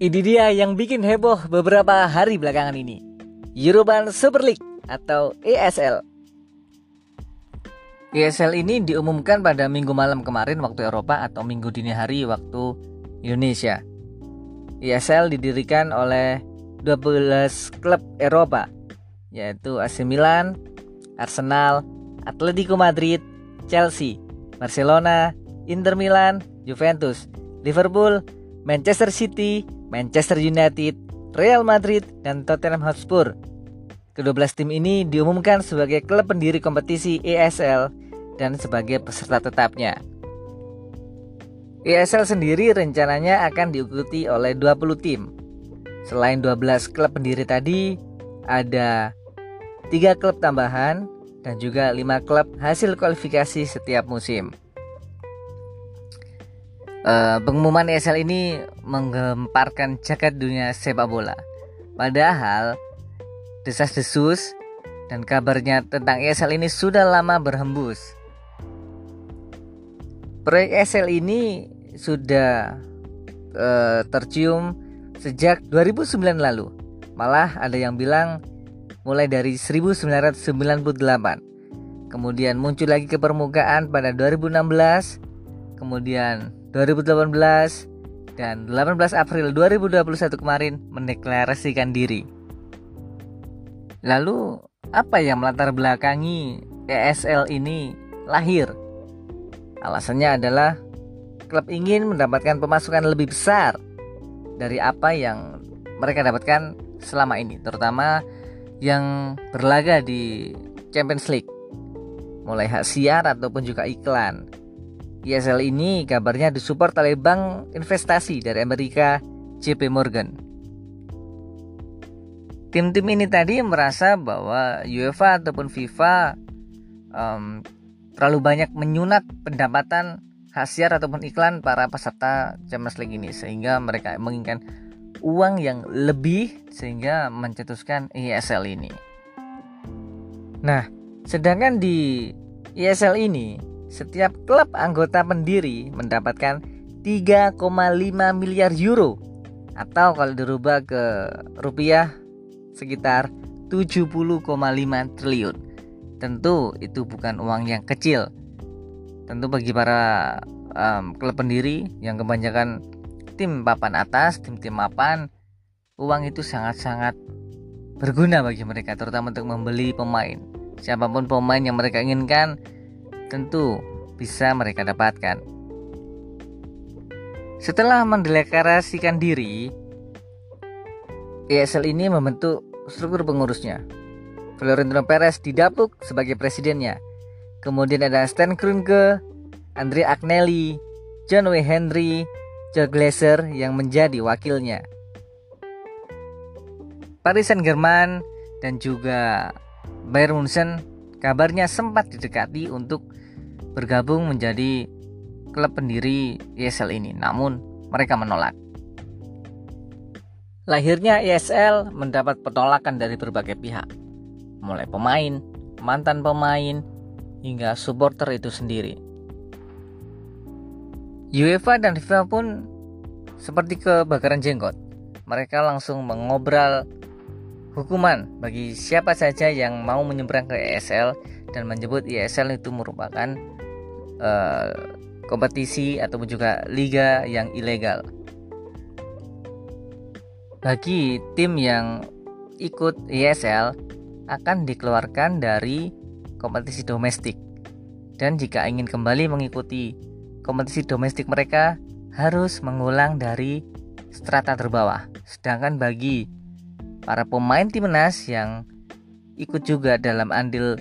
Ini dia yang bikin heboh beberapa hari belakangan ini. European Super League atau ESL. ESL ini diumumkan pada minggu malam kemarin waktu Eropa atau minggu dini hari waktu Indonesia. ESL didirikan oleh 12 klub Eropa yaitu AC Milan, Arsenal, Atletico Madrid, Chelsea, Barcelona, Inter Milan, Juventus, Liverpool, Manchester City, Manchester United, Real Madrid, dan Tottenham Hotspur. Kedua tim ini diumumkan sebagai klub pendiri kompetisi ESL dan sebagai peserta tetapnya. ESL sendiri rencananya akan diikuti oleh 20 tim. Selain 12 klub pendiri tadi, ada 3 klub tambahan dan juga 5 klub hasil kualifikasi setiap musim. Uh, pengumuman ESL ini menggemparkan jagat dunia sepak bola. Padahal desas-desus dan kabarnya tentang ESL ini sudah lama berhembus. Proyek ESL ini sudah uh, tercium sejak 2009 lalu. Malah ada yang bilang mulai dari 1998. Kemudian muncul lagi ke permukaan pada 2016. Kemudian 2018 dan 18 April 2021 kemarin mendeklarasikan diri. Lalu apa yang melatar belakangi ESL ini lahir? Alasannya adalah klub ingin mendapatkan pemasukan lebih besar dari apa yang mereka dapatkan selama ini, terutama yang berlaga di Champions League, mulai hak siar ataupun juga iklan. ESL ini kabarnya disupport oleh bank investasi dari Amerika JP Morgan. Tim-tim ini tadi merasa bahwa UEFA ataupun FIFA um, terlalu banyak menyunat pendapatan khasiat ataupun iklan para peserta Champions League ini sehingga mereka menginginkan uang yang lebih sehingga mencetuskan ESL ini. Nah, sedangkan di ESL ini setiap klub anggota pendiri mendapatkan 3,5 miliar euro atau kalau dirubah ke rupiah sekitar 70,5 triliun. Tentu itu bukan uang yang kecil. Tentu bagi para um, klub pendiri yang kebanyakan tim papan atas, tim-tim mapan, uang itu sangat-sangat berguna bagi mereka terutama untuk membeli pemain. Siapa pun pemain yang mereka inginkan tentu bisa mereka dapatkan. Setelah mendeklarasikan diri, ESL ini membentuk struktur pengurusnya. Florentino Perez didapuk sebagai presidennya. Kemudian ada Stan Kroenke, Andre Agnelli, John W. Henry, Joe Glazer yang menjadi wakilnya. Paris Saint-Germain dan juga Bayern Munchen kabarnya sempat didekati untuk bergabung menjadi klub pendiri ESL ini, namun mereka menolak. Lahirnya ESL mendapat penolakan dari berbagai pihak, mulai pemain, mantan pemain, hingga supporter itu sendiri. UEFA dan FIFA pun seperti kebakaran jenggot. Mereka langsung mengobrol hukuman bagi siapa saja yang mau menyeberang ke ESL dan menyebut ESL itu merupakan uh, kompetisi ataupun juga liga yang ilegal. Bagi tim yang ikut ESL akan dikeluarkan dari kompetisi domestik. Dan jika ingin kembali mengikuti kompetisi domestik mereka harus mengulang dari strata terbawah. Sedangkan bagi para pemain timnas yang ikut juga dalam andil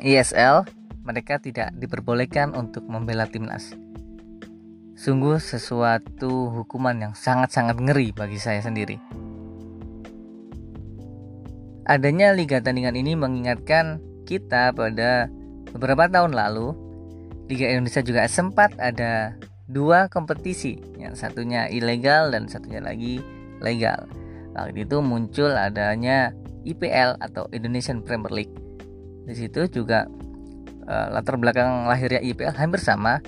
ESL mereka tidak diperbolehkan untuk membela timnas. Sungguh sesuatu hukuman yang sangat-sangat ngeri bagi saya sendiri. Adanya liga tandingan ini mengingatkan kita pada beberapa tahun lalu Liga Indonesia juga sempat ada dua kompetisi, yang satunya ilegal dan satunya lagi legal. Waktu itu muncul adanya IPL atau Indonesian Premier League. Di situ juga uh, latar belakang lahirnya IPL hampir sama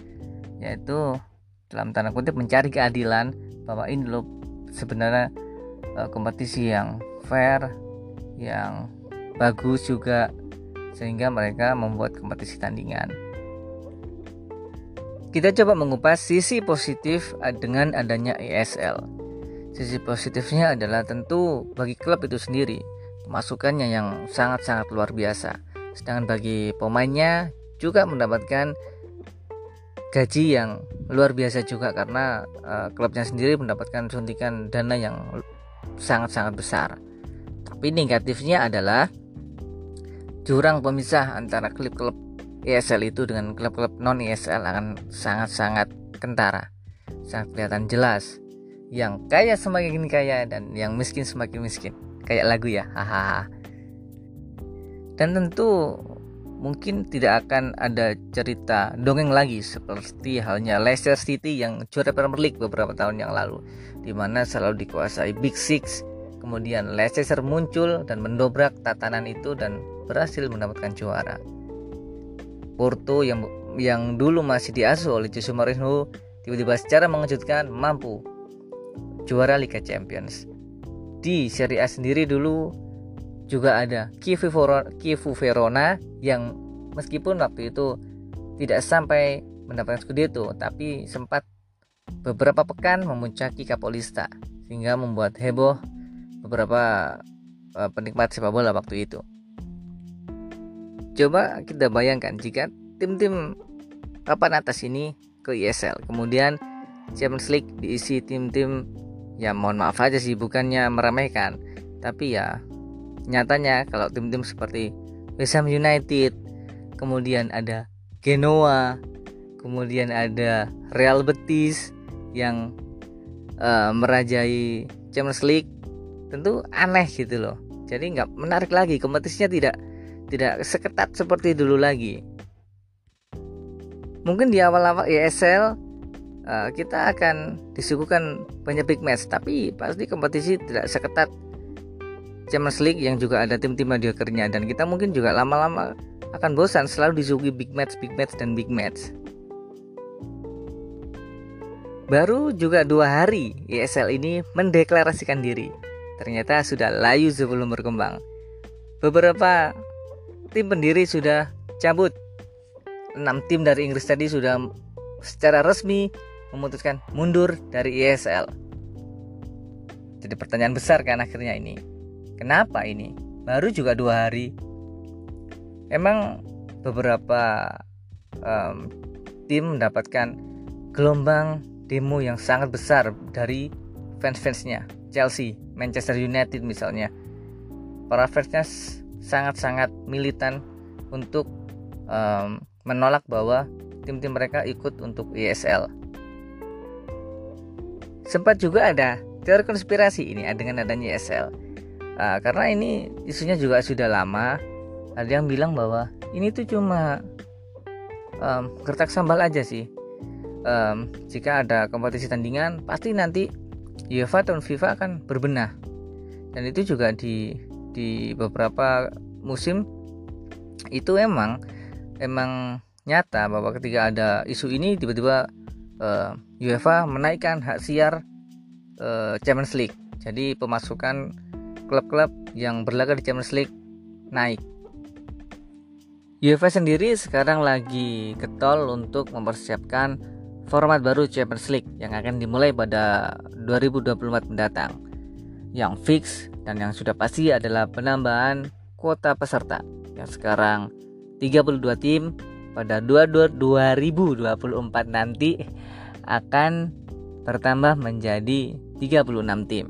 yaitu dalam tanda kutip mencari keadilan bahwa ini loh sebenarnya uh, kompetisi yang fair yang bagus juga sehingga mereka membuat kompetisi tandingan kita coba mengupas sisi positif dengan adanya ESL. Sisi positifnya adalah tentu bagi klub itu sendiri, masukannya yang sangat-sangat luar biasa. Sedangkan bagi pemainnya juga mendapatkan gaji yang luar biasa juga karena uh, klubnya sendiri mendapatkan suntikan dana yang sangat-sangat besar. Tapi negatifnya adalah jurang pemisah antara klub-klub ESL itu dengan klub-klub non ESL akan sangat-sangat kentara sangat kelihatan jelas yang kaya semakin kaya dan yang miskin semakin miskin. Kayak lagu ya hahaha. Dan tentu mungkin tidak akan ada cerita dongeng lagi seperti halnya Leicester City yang juara Premier League beberapa tahun yang lalu di mana selalu dikuasai Big Six. Kemudian Leicester muncul dan mendobrak tatanan itu dan berhasil mendapatkan juara. Porto yang yang dulu masih diasuh oleh Jose Mourinho tiba-tiba secara mengejutkan mampu juara Liga Champions. Di Serie A sendiri dulu juga ada Kivu Verona, yang meskipun waktu itu tidak sampai mendapatkan Scudetto tapi sempat beberapa pekan memuncaki Kapolista sehingga membuat heboh beberapa uh, penikmat sepak bola waktu itu. Coba kita bayangkan jika tim-tim papan atas ini ke ESL, kemudian Champions League diisi tim-tim ya mohon maaf aja sih bukannya meremehkan, tapi ya nyatanya kalau tim-tim seperti West Ham United, kemudian ada Genoa, kemudian ada Real Betis yang uh, merajai Champions League, tentu aneh gitu loh. Jadi nggak menarik lagi, kompetisinya tidak tidak seketat seperti dulu lagi. Mungkin di awal-awal ESL uh, kita akan disuguhkan banyak big match, tapi pasti kompetisi tidak seketat Champions League yang juga ada tim-tim mediocre-nya dan kita mungkin juga lama-lama akan bosan selalu disuguhi big match, big match dan big match. Baru juga dua hari ESL ini mendeklarasikan diri. Ternyata sudah layu sebelum berkembang. Beberapa tim pendiri sudah cabut. 6 tim dari Inggris tadi sudah secara resmi memutuskan mundur dari ESL. Jadi pertanyaan besar kan akhirnya ini. Kenapa ini? Baru juga dua hari. Emang beberapa um, tim mendapatkan gelombang demo yang sangat besar dari fans-fansnya Chelsea, Manchester United misalnya. Para fansnya sangat-sangat militan untuk um, menolak bahwa tim-tim mereka ikut untuk ESL. Sempat juga ada teori konspirasi ini dengan adanya ESL. Uh, karena ini isunya juga sudah lama. Ada yang bilang bahwa ini tuh cuma um, gertak sambal aja sih. Um, jika ada kompetisi tandingan, pasti nanti UEFA dan FIFA akan berbenah. Dan itu juga di di beberapa musim itu emang emang nyata bahwa ketika ada isu ini tiba-tiba uh, UEFA menaikkan hak siar uh, Champions League. Jadi pemasukan klub-klub yang berlaga di Champions League naik. UEFA sendiri sekarang lagi ketol untuk mempersiapkan format baru Champions League yang akan dimulai pada 2024 mendatang. Yang fix dan yang sudah pasti adalah penambahan kuota peserta yang sekarang 32 tim pada 2024 nanti akan bertambah menjadi 36 tim.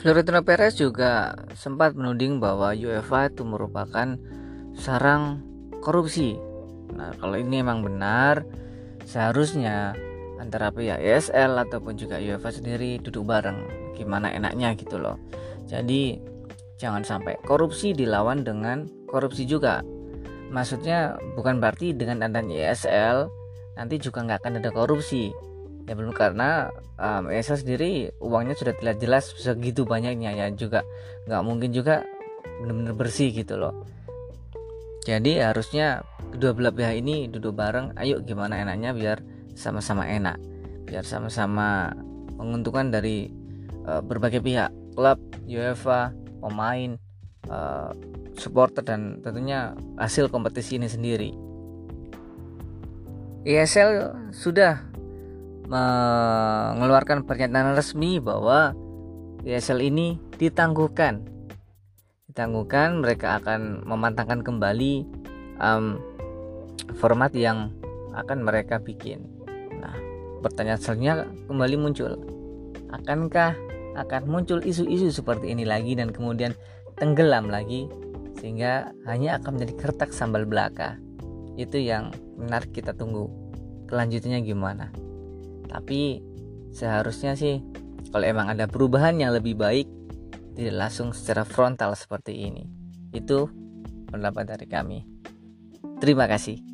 Florentino Perez juga sempat menuding bahwa UEFA itu merupakan sarang korupsi. Nah, kalau ini memang benar, seharusnya antara pihak ESL ataupun juga UEFA sendiri duduk bareng gimana enaknya gitu loh jadi jangan sampai korupsi dilawan dengan korupsi juga maksudnya bukan berarti dengan adanya ESL nanti juga nggak akan ada korupsi. Ya belum karena um, ESL sendiri uangnya sudah tidak jelas segitu banyaknya ya juga nggak mungkin juga benar-benar bersih gitu loh. Jadi harusnya kedua belah pihak ini duduk bareng ayo gimana enaknya biar sama-sama enak biar sama-sama menguntungkan dari uh, berbagai pihak klub UEFA pemain uh, supporter dan tentunya hasil kompetisi ini sendiri. ESL sudah mengeluarkan pernyataan resmi bahwa ESL ini ditangguhkan. Ditangguhkan mereka akan memantangkan kembali um, format yang akan mereka bikin. Nah pertanyaan selanjutnya kembali muncul. Akankah akan muncul isu-isu seperti ini lagi dan kemudian tenggelam lagi sehingga hanya akan menjadi kertak sambal belaka. Itu yang menarik kita tunggu. Kelanjutannya gimana? Tapi seharusnya sih kalau emang ada perubahan yang lebih baik tidak langsung secara frontal seperti ini. Itu pendapat dari kami. Terima kasih